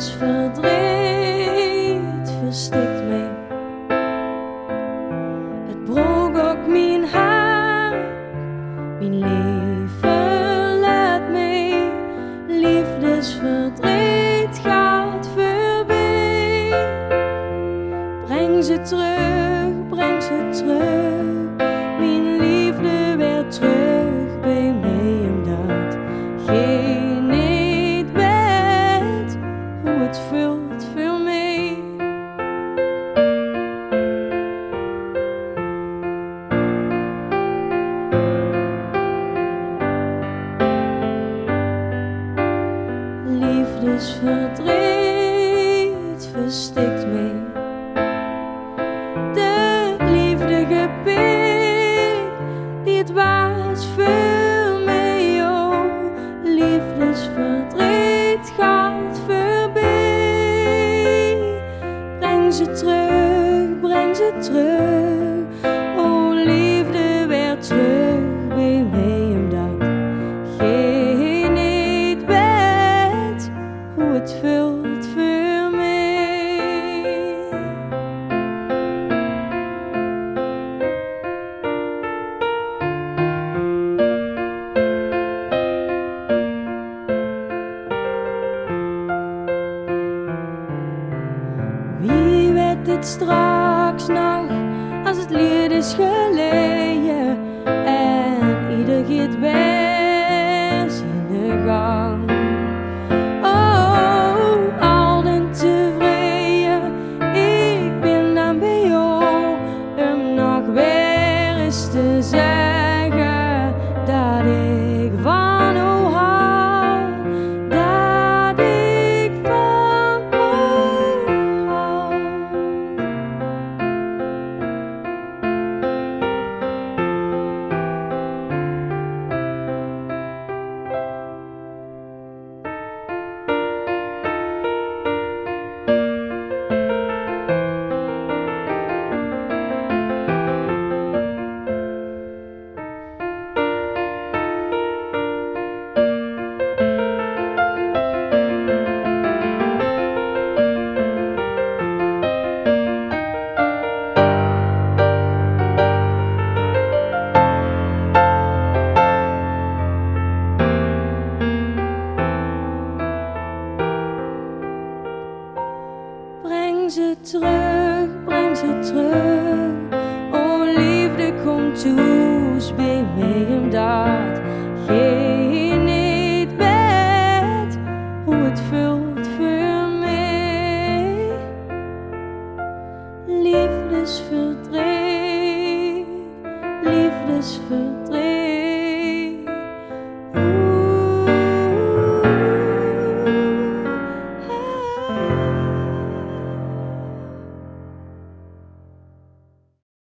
is verdriet verstikt mij. Het brok ook mijn haar, mijn liefde laat mij. Liefdesverdriet gaat voorbij. Breng ze terug, breng ze terug, mijn liefde weer terug. is verdriet verstikt mee. De liefde gebied, die het waars veel mee, oh. Liefdesverdriet gaat voorbij. Breng ze terug, breng ze terug. Het voelt voor mij. Wie weet het straks nog als het lied is geleden en ieder giet weer breng ze terug, breng ze terug. O liefde, kom toe, speel mee hem dat. Geen niet bed, hoe het vult voor mij. Liefdesverdriet, liefdesverdriet.